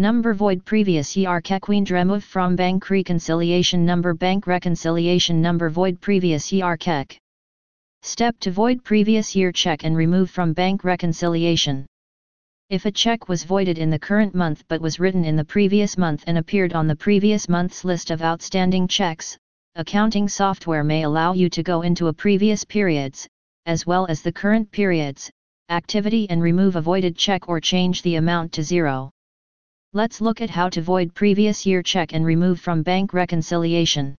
Number void previous year check remove from bank reconciliation number bank reconciliation number void previous year check. Step to void previous year check and remove from bank reconciliation. If a check was voided in the current month but was written in the previous month and appeared on the previous month's list of outstanding checks, accounting software may allow you to go into a previous periods, as well as the current periods, activity and remove a voided check or change the amount to zero. Let's look at how to void previous year check and remove from bank reconciliation.